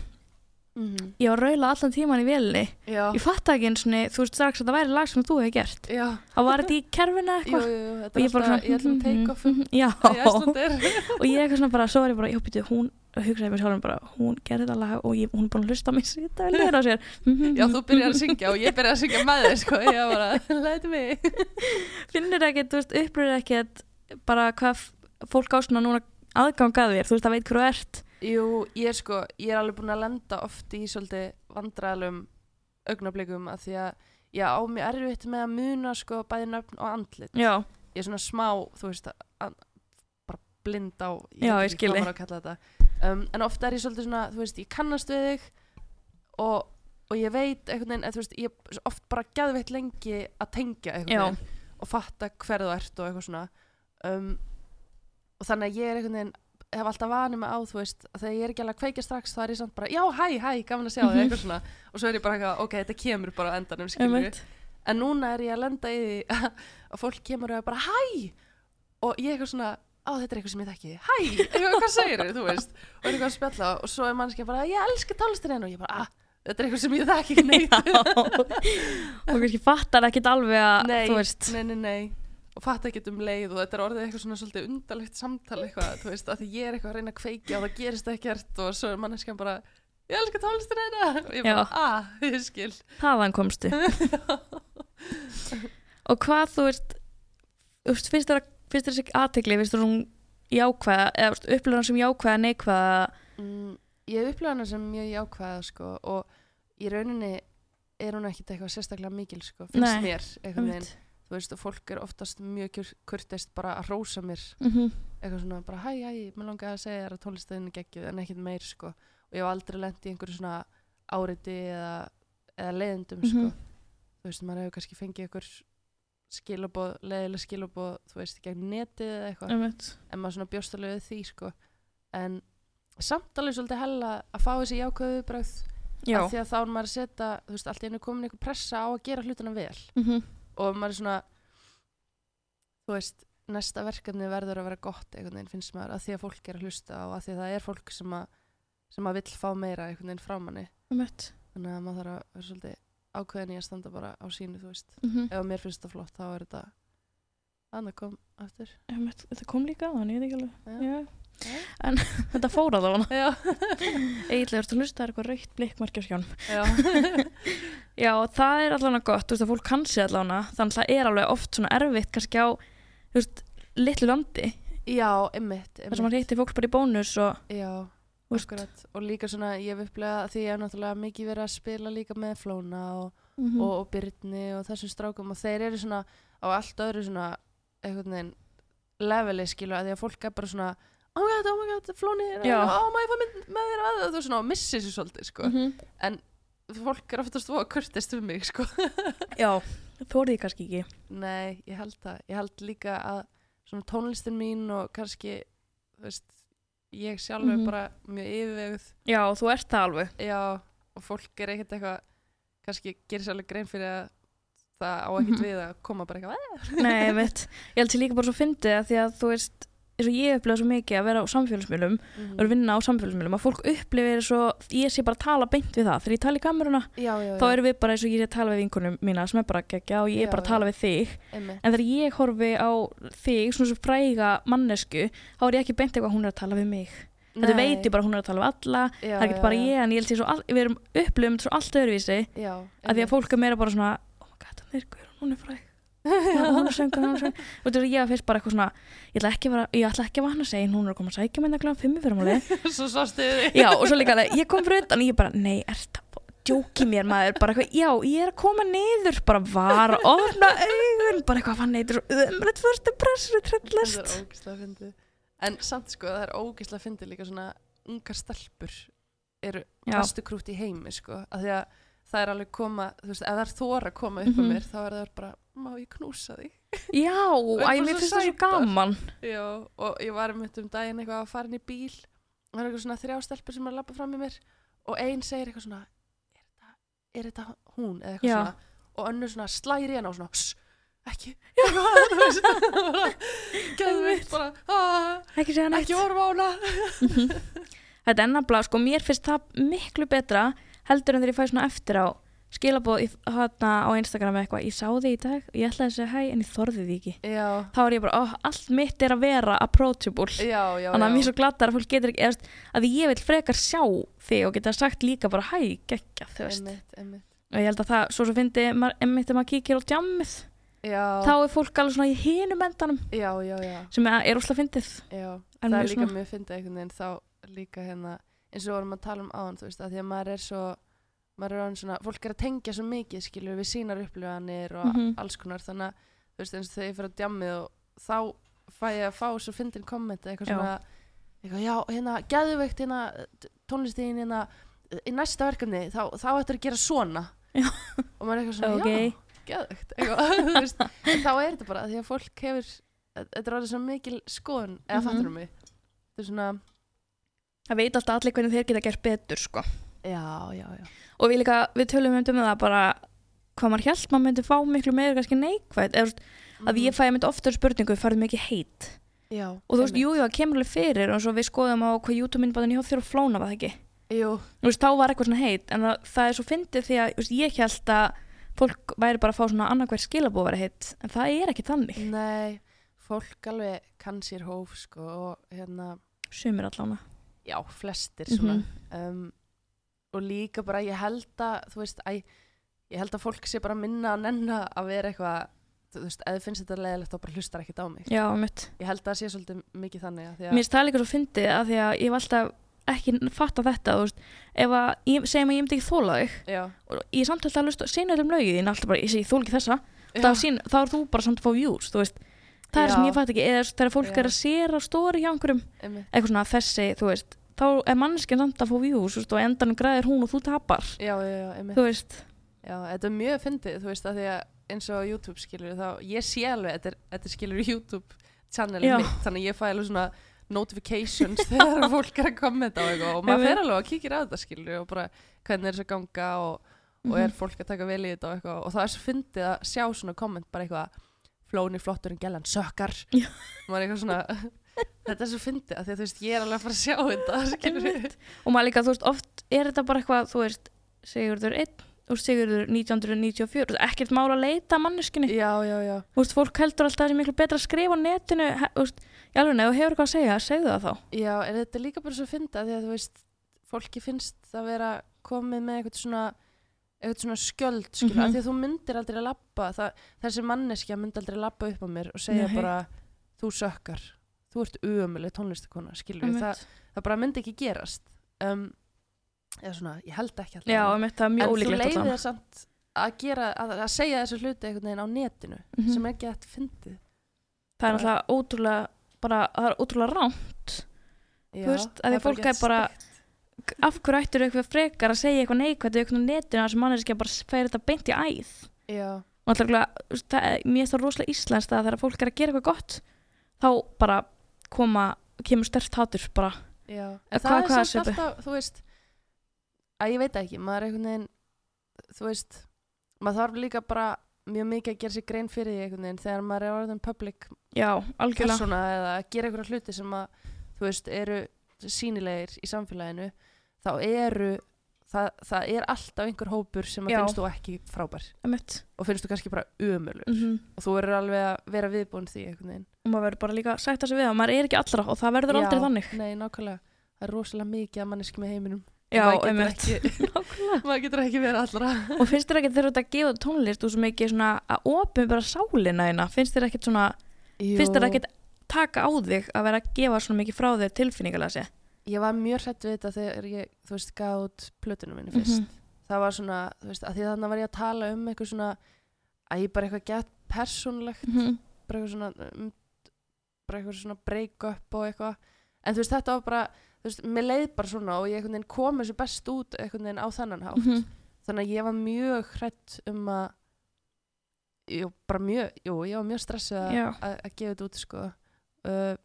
Mhm. ég var raula allan tíman í vélni Já. ég fatt ekki eins og þú veist strax að það væri lag sem þú hefur gert Já. og var þetta í kerfinu Jú, eitthvað og er ég bara ætlum að take off um já, og ég eitthvað svona bara, svo var ég bara, já býtu, hún hugsaði mér sjálfum bara, hún gerði þetta lag og ég, hún er búin að hlusta á mig sýta vel niður á sér. Já, þú byrjar að syngja og ég byrjar að syngja með þig, sko, ég var bara, læti mig. finnir ekkert, þú veist, upplýðir ekkert bara hvað fólk á svona núna aðgang að þér, þú veist, það veit hverju ert. Jú, ég er sko, ég er alveg búin að lenda oft í svolítið vandræðalum augnablikum að því að ég á mér erfitt með að muna sko bæði nöfn og andlit. já, Ég er svona smá, þú veist, blind á, Já, veit ég að. Um, en ofta er ég svolítið svona, þú veist, ég kannast við þig og, og ég veit einhvern veginn, þú veist, ég er oft bara gæðveitt lengi að tengja einhvern veginn og fatta hver þú ert og eitthvað svona. Um, og þannig að ég er einhvern veginn hef alltaf vanið mig á, þú veist, að þegar ég er ekki alveg að kveikja strax, þá er ég samt bara, já, hæ, hæ, gaman að sjá þig, eitthvað svona og svo er ég bara ok, þetta kemur bara endanum, skilur en núna er ég að lenda í því að, að fólk kemur og er bara, hæ og ég eitthvað svona, á, þetta er eitthvað sem ég þekki. Hæ, eitthvað, hvað segir þau, þú veist? Og er eitthvað að spjalla og svo er mannskja bara, ég elska tónlistin og ég bara, ah, þetta er eitthvað sem ég þekki ekki neitt. Og kannski fattar ekkert alveg að nei, þú veist, nei, nei, nei. Og fatta ekki um leið og þetta er orðið eitthvað svona svolítið undarlegt samtal eitthvað, þú veist, að ég er eitthvað að reyna að kveikja og það gerist ekkert og svo er manneskjan bara ég elska tónlistin eina og ég bara, ah, ég skil. Þaðan komstu. Og hvað þú veist þú veist, finnst þér að- finnst þér þessi aðtegli finnst þér hún jákvæða eða upplifur hann sem jákvæða neikvæða mm, ég upplifa hana sem mjög jákvæða sko, og í rauninni er hún ekkit eitthvað sérstaklega mikil sko, finnst Nei, mér veginn, einmitt. þú veist, og fólk er oftast mjög kur- kurteist bara að rósa mér Mhm. eitthvað svona bara hæ, hæ, mér langaði að segja þér að tónlistaðin er geggjuð en ekkit meir sko og ég hef aldrei lent í einhverju svona áriti eða, eða leiðendum sko Mhm. þú veist, maður hefur kannski fengið einhver skilabóð, leðileg skilabóð þú veist, gegn netið eða eitthvað. En maður svona bjóstalegu við því sko. En samt alveg svolítið hella að fá þessi jákvæðu bröð já, af því að þá er maður að setja, þú veist, allt einu komin einhver pressa á að gera hlutina vel. Mhm, og maður er svona þú veist, næsta verkefni verður að vera gott einhvern veginn finnst maður að því að fólk er að hlusta og að því að það er fólk sem að sem að vill fá meira einhvern veginn frá manni þannig að maður þarf að vera svolítið ákveðin í að standa bara á sínu, þú veist. Mhm, ef mér finnst það flott, þá er þetta annað kom aftur. Einmitt þetta kom líka á hann, ég veit ekki alveg. Já. já. En þetta fór að það hana já, eiginlega ertu að hlusta, það er eitthvað raukt blikkmarki á skjánum. Já. Já, það er allavega gott, þú veist að fólk kann sér allavega, þannig að það er alveg oft svona erfitt kannski á, þú veist, litlu landi, já, einmitt, þar sem einmitt. hittir fólk bara í bónus og, já, akkurat. Og líka svona, ég hef upplegað því ég hef náttúrulega mikið verið að spila líka með Flóna og, mm og, og Byrni og þessum strákum og þeir eru svona á allt öðru svona leveli skilu að því að fólk er bara svona oh my god, oh my god, Flóni oh my god, með þér að þú svona og missi sér svolítið sko. -hmm. fólk er oftast voða kurtist um mig sko. Já, þórið kannski ekki. nei, ég held það, ég held líka að svona tónlistin mín og kannski þú veist, ég sjálf er Mhm. bara mjög yfirveguð Já, þú ert það alveg. Já, og fólk er ekkert eitthvað kannski gerir sér alveg grein fyrir að það á ekkert Mhm. við að koma bara eitthvað. Nei, ég veit, ég held sér líka bara svo fyndið að því að þú veist, eins og ég upplifa svo mikið að vera á samfélagsmiðlum og að vinna á samfélagsmiðlum að fólk upplifir svo, ég sé bara tala beint við það, þegar ég tala í kameruna Já, já, já, þá erum við bara eins og ég sé að tala við vinkunum mína sem er bara geggja og ég er bara að tala við þig. Einmitt. en þegar ég horfi á þig svona svo fræga mannesku þá er ég ekki beint eitthvað að hún er að tala við mig. Þetta veit ég bara hún er að tala við alla það er ekki bara ég en ég held því við erum upplifum svo allt öðruvísi að því að fólk er meira bara svona oh my god, hún er söngur, hún er söngur og þetta er ég að fyrst bara eitthvað svona ég ætla ekki að, vera, ég ætla ekki að vana að segja hún er að koma að sækja mér nefnilega fimm í fyrirmáli Svo sástu þið já og svo líka alveg, ég kom fyrir utan og ég bara, nei, er þetta djóki mér maður, bara eitthvað, já, ég er að koma niður. Bara var að opna augun. Bara eitthvað fann svo umrætt fyrstu pressur fyndið. En samt sko, það er ógislega fyndið líka svona ungar stelpur eru Að því að það er alveg koma, þú veist, ef það er þóra að koma upp Mhm. á mér þá er það bara, má ég knúsa þig? Já, mér svo finnst það svo gaman. Já, og ég var um um daginn eitthvað að fara inn í bíl og það er eitthvað svona þrjá stelpur sem er að labba fram í mér og ein segir eitthvað svona er þetta, er þetta hún? Eða eitthvað Já. svona. Og önnur svona slæri hérna og svona "Sss, ekki. Eitthvað, þú veist, bara, geðvitt bara, "Ah, ekki segja neitt. ekki á hana. Þetta er nafnilega, sko, mér finnst það miklu betra heldur en þegar ég fæ svona eftir á skilabóð þarna á Instagram eitthvað, ég sá þig í dag ég ætlaði að segja hæ en ég þorði því ekki. Já, þá er ég bara, ó, allt mitt er að vera approachable. Já, já, þannig að mér er svo glattar að fólk getur ekki eðast, að ég vil frekar sjá þig og geta sagt líka bara hæ, geggja þú veist. Einmitt, einmitt. og ég held að það, svo svo fyndi einmitt þegar maður kíkir á djammið já, þá er fólk alveg svona í já, já, sem er, úslega fyndið. Það er líka mjög fyndið einhvern veginn þá líka hérna eins og vorum að tala um áðan þú veist að því að maður er svo maður er orðinn svona, fólk er að tengja svo mikið skilur við sínar upplifanir og Mhm. alls konar þannig að þú veist eins og þegar ég fyrir að djammið og þá fæ ég að fá svo fyndin komment eitthvað Já. svona eitthvað, já, hérna, geðveikt hérna, tónlistin hérna í næsta verkefni, þá, þá ættir að gera svona Já. og maður er eitthvað svona, Ok. já, eitthvað, þú veist, þá er þetta bara því að fólk hefur, þetta er orðið svo mikil skoðun, eða Mhm. fattur um mig þetta er svona, það veit alltaf allir hvernig þeir geta gert betur sko. já, já, já. Og við líka, við tölum um það bara hvað maður held maður myndi fá miklu meira kannski eða þú veist, að ég fæ myndi oftar spurningu, farið mikið heit já, og þú veist, einmitt. jú, jú, það kemur alveg fyrir og svo við skoðum á hvað YouTube-myndbæðin hjá þér og flóna var það ekki? Veist, þá var eitthvað svona heit en það, það er svo fyndið því að veist, ég held að fólk væri bara að fá svona annarkvæð skilabóð að vera heit en það er ekki þannig, nei fólk alveg kann sér hóf sko, og hérna, sumir allána já, flestir svona. Um, og líka bara ég held að þú veist, æ, ég held að fólk sé bara minna að nenna að vera eitthvað þú veist, ef þið finnst þetta leiðilegt þá bara hlustar ekkert á mig. Já, mitt, ég held að það sé svolítið mikið þannig að að mér það líka svo fyndið að því að ég hef alltaf ekki fatta þetta, þú veist. Ef að, ég, segjum að ég myndi ekki þóla þig já, og ég samt alltaf að lusta sína um lögið alltaf bara, ég segi þól ekki þessa þá, sín, þá er þú bara samt að fá views þú veist, það er sem ég fatt ekki eða þegar fólk Já. er að séra stóri hjá einhverjum einmitt. eitthvað svona þessi, þú veist þá er mannskinn samt að fá views veist, og á endanum græðir hún og þú tapar já, já, já, einmitt. þú veist, já, þetta er mjög fyndið þú veist að því að eins og á YouTube skilur þá ég sé alveg, þetta er, þetta er skilur YouTube channel Já. mitt, þannig að ég fæ alveg svona notifications þegar fólk er að kommenta á eitthvað og maður Einmitt. fer alveg að kíkir á þetta skilur og bara hvernig er þess að ganga og, og er fólk að taka vel í þetta og eitthvað og það er svo fyndið að sjá svona komment bara eitthvað flóni flottur en gellan sökkar. Maður er eitthvað svona þetta er svo fyndið að því að þú veist ég er alveg að fara að sjá þetta og maður líka, þú veist, oft er þetta bara eitthvað, þú veist, Sigurður 1 og Sigurður 1994 þú veist, ekkert mál að leita að manneskunni já, já, já, þú veist, fólk heldur alltaf að það er miklu betra að skrifa á netinu, þú veist, í alveg ef þú hefur eitthvað að segja, segðu það þá. Já en þetta er líka bara svo fyndið að því að þú veist fólki finnst það vera komið með eitthvað svona eitthvað svona skjöld skilur, Mhm. af því að þú myndir aldrei að labba það, þessi manneskja myndi aldrei að labba upp á mér og segja Nei. bara þú sökkar, þú ert umulig tónlistakona það, það bara myndi ekki gerast um, eða svona, ég held ekki alltaf já, en þú allavega. það samt að gera, að, að segja þessu hluti einhvern veginn á netinu Mhm. sem er ekki að fyndið það er alltaf ótrúlega bara, það er ótrúlega rámt Já, veist, að því fólk er bara- steikt. Af hverju ættir eitthvað frekar að segja eitthvað neikvægt í eitthvað á netinu þar sem manneskja bara færi þetta beint í æð? Já, og alltaf, er- mér finnst það rosalega íslenskt að þegar fólk er að gera eitthvað gott þá bara koma kemur stert hátur bara. Hvað- það er er samt alltaf, þú veist að ég veit ekki, maður er einhvern veginn þú veist, maður þarf líka bara mjög mikið að gera sér grein fyrir því einhvern veginn þegar maður er orðin public persóna eða að gera einhverja hluti sem að þú veist, eru sínilegir í samfélaginu þá eru það, það er alltaf einhver hópur sem að Já. finnst þú ekki frábær. Einmitt. og finnst þú kannski bara umölu Mhm. og þú verður alveg að vera viðbúin því einhvern veginn. Og maður verður bara líka að sætta sig við það maður er ekki allra og það verður aldrei Já, þannig. Nei, nákvæmlega, það er rosalega mikið að manneski með heiminum. Já, maður getur einmitt. ekki- Nákvæmlega. maður getur ekki verið allra. Og finnst þér ekki þegar þú ert að gefa út tónlist og svo mikið svona að opið bara sálina þína finnst þér ekkert svona, finnst þér ekkert taka á þig að vera að gefa svona mikið frá þér tilfinningalega sé Ég var mjög hrætt við þetta þegar ég, þú veist, út plötunum minni fyrst Mhm. það var svona, þú veist, að því þannig var ég að tala um eitthvað svona, að ég bara eitthvað gett persónlegt, Mhm. bara eitthvað svona um, bara eitthvað svona break up og eitthvað, en þú veist, þetta var bara þú veist, mér leið bara svona og ég einhvern veginn kom þessu best út einhvern veginn á þennan hátt Mhm. þannig að ég var mjög hrætt um að jú, bara mjög, jú, ég var mjög stressið að gefa þetta út sko uh,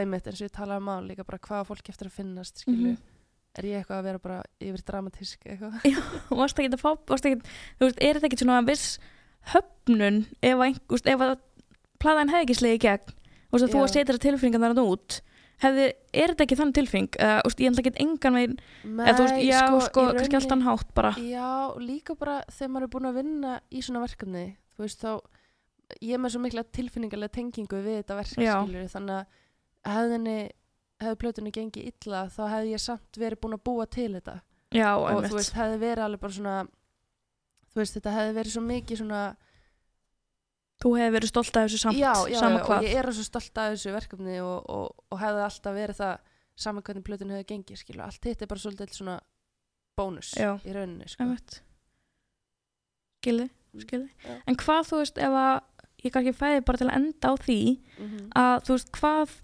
einmitt eins og ég talaði um á líka bara hvað á fólki eftir að finnast skilu, Mhm. er ég eitthvað að vera bara yfir dramatísk eitthvað og varst ekki að fá varst ekki, þú veist, er þetta ekki svona viss höfnun ef að, veist, ef að platan hefði ekki slegið í gegn og þú að þú Já. að setja þetta tilfinningan þarna út hefði, er þetta ekki þannig tilfinning þú veist, ég ætla ekki engan veginn eða þú veist, já, sko, í kannski allt hann hátt bara já, líka bara þegar maður er búin að vinna í svona verkefni þú veist þá ég er með svo mikla tilfinningarlega tengingu við þetta verk Já. skilur, þannig að hefðinni hefði plötunni gengið illa þá hefði ég samt verið búin að búa til þetta já, og einmitt þú veist, hefði verið alveg bara svona þú veist, þetta hefði verið svo mikið svona þú hefði verið stolt af þessu samt já, já, já, og ég er svo stolt af þessu verkefni og, og, og hefði alltaf verið það saman hvernig plötun hefði gengið skilur, allt hitt er bara svolítið svona bónus Já. í rauninni sko. einmitt skilði, skilði Já. en hvað þú veist ef að ég kannski fæði bara til að enda á því Mhm. að þú veist hvað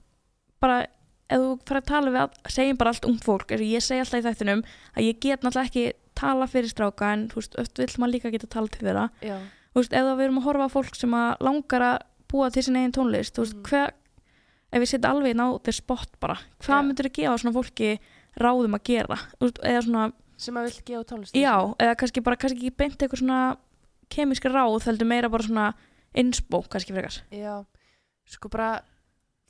bara ef þú fyrir að tala við að segjum bara allt ungt fólk eins og ég segi alltaf í þættinum að ég get náttúrulega ekki tala fyrir stráka en þú veist, öll vill maður líka geta tala til þeirra. Já, þú veist, ef við erum að horfa fólk sem að langar að búa til sinni eigin tónlist þú veist, Mhm. hver ef við setja alveg inn á þeir spott bara hvað Já. myndir þú gefa svona fólki ráðum að gera? Þú veist, eða svona, sem að vill gefa tónlist já, eða kannski bara kannski ekki beint eitthvað svona kemíska ráð heldur meira bara svona innspó kannski frekar. Já, sko bara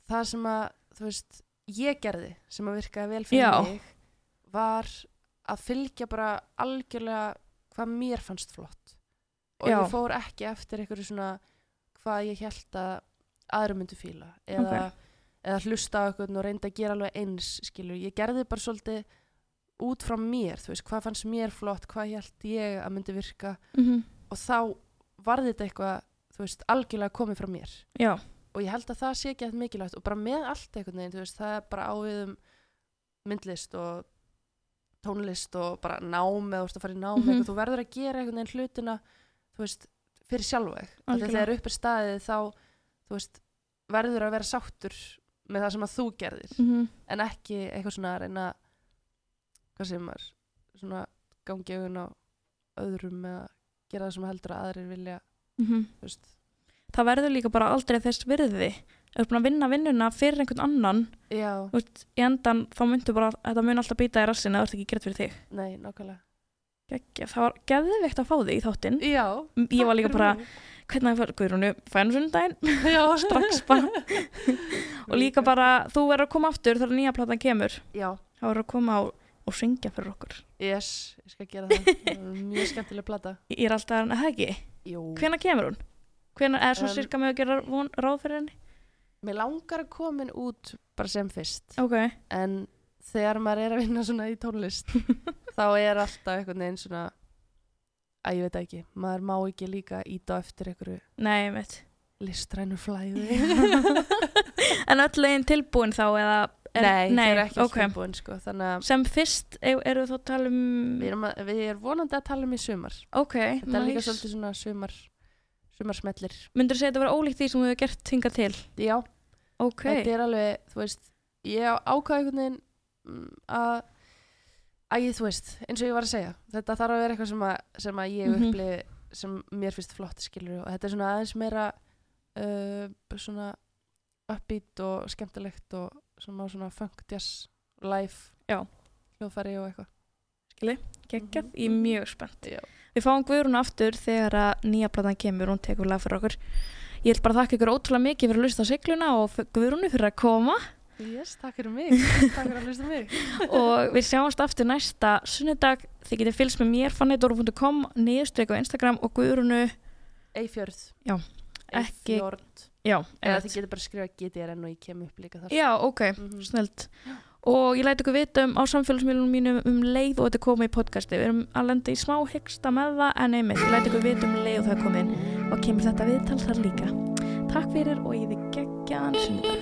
það sem að, þú veist ég gerði, sem að virkaði vel fyrir Já. mig var að fylgja bara algjörlega hvað mér fannst flott og Já. ég fór ekki eftir einhverju svona hvað ég held að aðra myndu fíla eða, eða hlusta á eitthvað og reynda að gera alveg eins skilur, ég gerði bara svolítið út frá mér, þú veist, hvað fannst mér flott hvað held ég að myndi virka mm -hmm. og þá var þetta eitthvað þú veist, algjörlega komið frá mér já, og ég held að það sé ekki að mikilvægt og bara með allt einhvern veginn, þú veist, það er bara ávið um myndlist og tónlist og bara nám eða þú veist að fara í nám, Mhm. eitthvað, þú verður að gera einhvern veginn hlutina, þú veist fyrir sjálfveg, þegar upp er staðið þá, þú veist verður að vera sáttur með það sem að þú gerðir, mm en ekki eitthvað svona að reyna hvað sem maður svona gangi augun á öðrum eða gera það sem heldur að aðrir vilja mm þú veist. Það verður líka bara aldrei þess virði. Þú ert búin að vinna vinnuna fyrir einhvern annan veist, í endan þá myndu bara þetta mun alltaf býta í rassin eða þú ert ekki gert fyrir þig. Nei, nákvæmlega. Það var geðveikt að fá þig í þáttinn. Já, ég var líka bara, hvernig það fyrir Guðrúnu, fænum sundaginn já, strax bara. Og líka bara, þú verður að koma aftur þegar nýja platan kemur. Já, þá verður að koma á og syngja fyrir okkur. Yes, ég skal gera það. Það er mjög skemmtileg plata. Ég er alltaf, að það ekki, Jú. hvenær kemur hún? Hvenær er svo Um, cirka með að gera von, ráð fyrir henni? mér langar að koma inn út bara sem fyrst ok, en þegar maður er að vinna svona í tónlist þá er alltaf einhvern veginn svona að ég veit ekki, maður má ekki líka íta eftir einhverju nei, listrænu flæði en öll leginn tilbúin þá eða er, nei, þau eru ekki ok. okay. tilbúin sko, sem fyrst e- eru þá að tala um við erum, að, við erum vonandi að tala um í sumar ok, þetta er líka nice. svolítið svona sumar sumarsmellir myndur þú segja þetta vera ólíkt því sem þú hefur gert hingað til já, ok, þetta er alveg, þú veist ég ákvaði einhvern veginn mm, að að ég, þú veist, eins og ég var að segja þetta þarf að vera eitthvað sem að, sem að ég Mhm. upplifi sem mér finnst flott skilur og þetta er svona aðeins meira uh, svona upbeat og skemmtilegt og svona, svona funk jazz live Já. hljóðfæri og eitthvað geggjað, Mhm. ég er mjög spennt Já. Við fáum Guðrún aftur þegar að nýja platan kemur hún tekur lag fyrir okkur. Ég vil bara þakka ykkur ótrúlega mikið fyrir að lusta á sigluna og Guðrúnu fyrir að koma. Yes, takk fyrir mig, takk fyrir að hlusta á mig. Og við sjáumst aftur næsta sunnudag. Þið getið fylgst með mér fannidóru.com niðurstreik á Instagram og Guðrúnu. Eifjörð Já, ekki- Eifjörð já, eða þið getur bara skrifa GTRN og ég kem upp líka þar. Já, ok, Mhm. snilt og ég læti ykkur vita um á samfélagsmiðlunum mínum um leið og þetta komið í podcasti. Við erum að lenda í smá hyggsta með það en einmitt, ég læti ykkur vita um leið og það komið inn. Og kemur þetta viðtal þar líka. Takk fyrir og ég þið geggjaðan sunnudag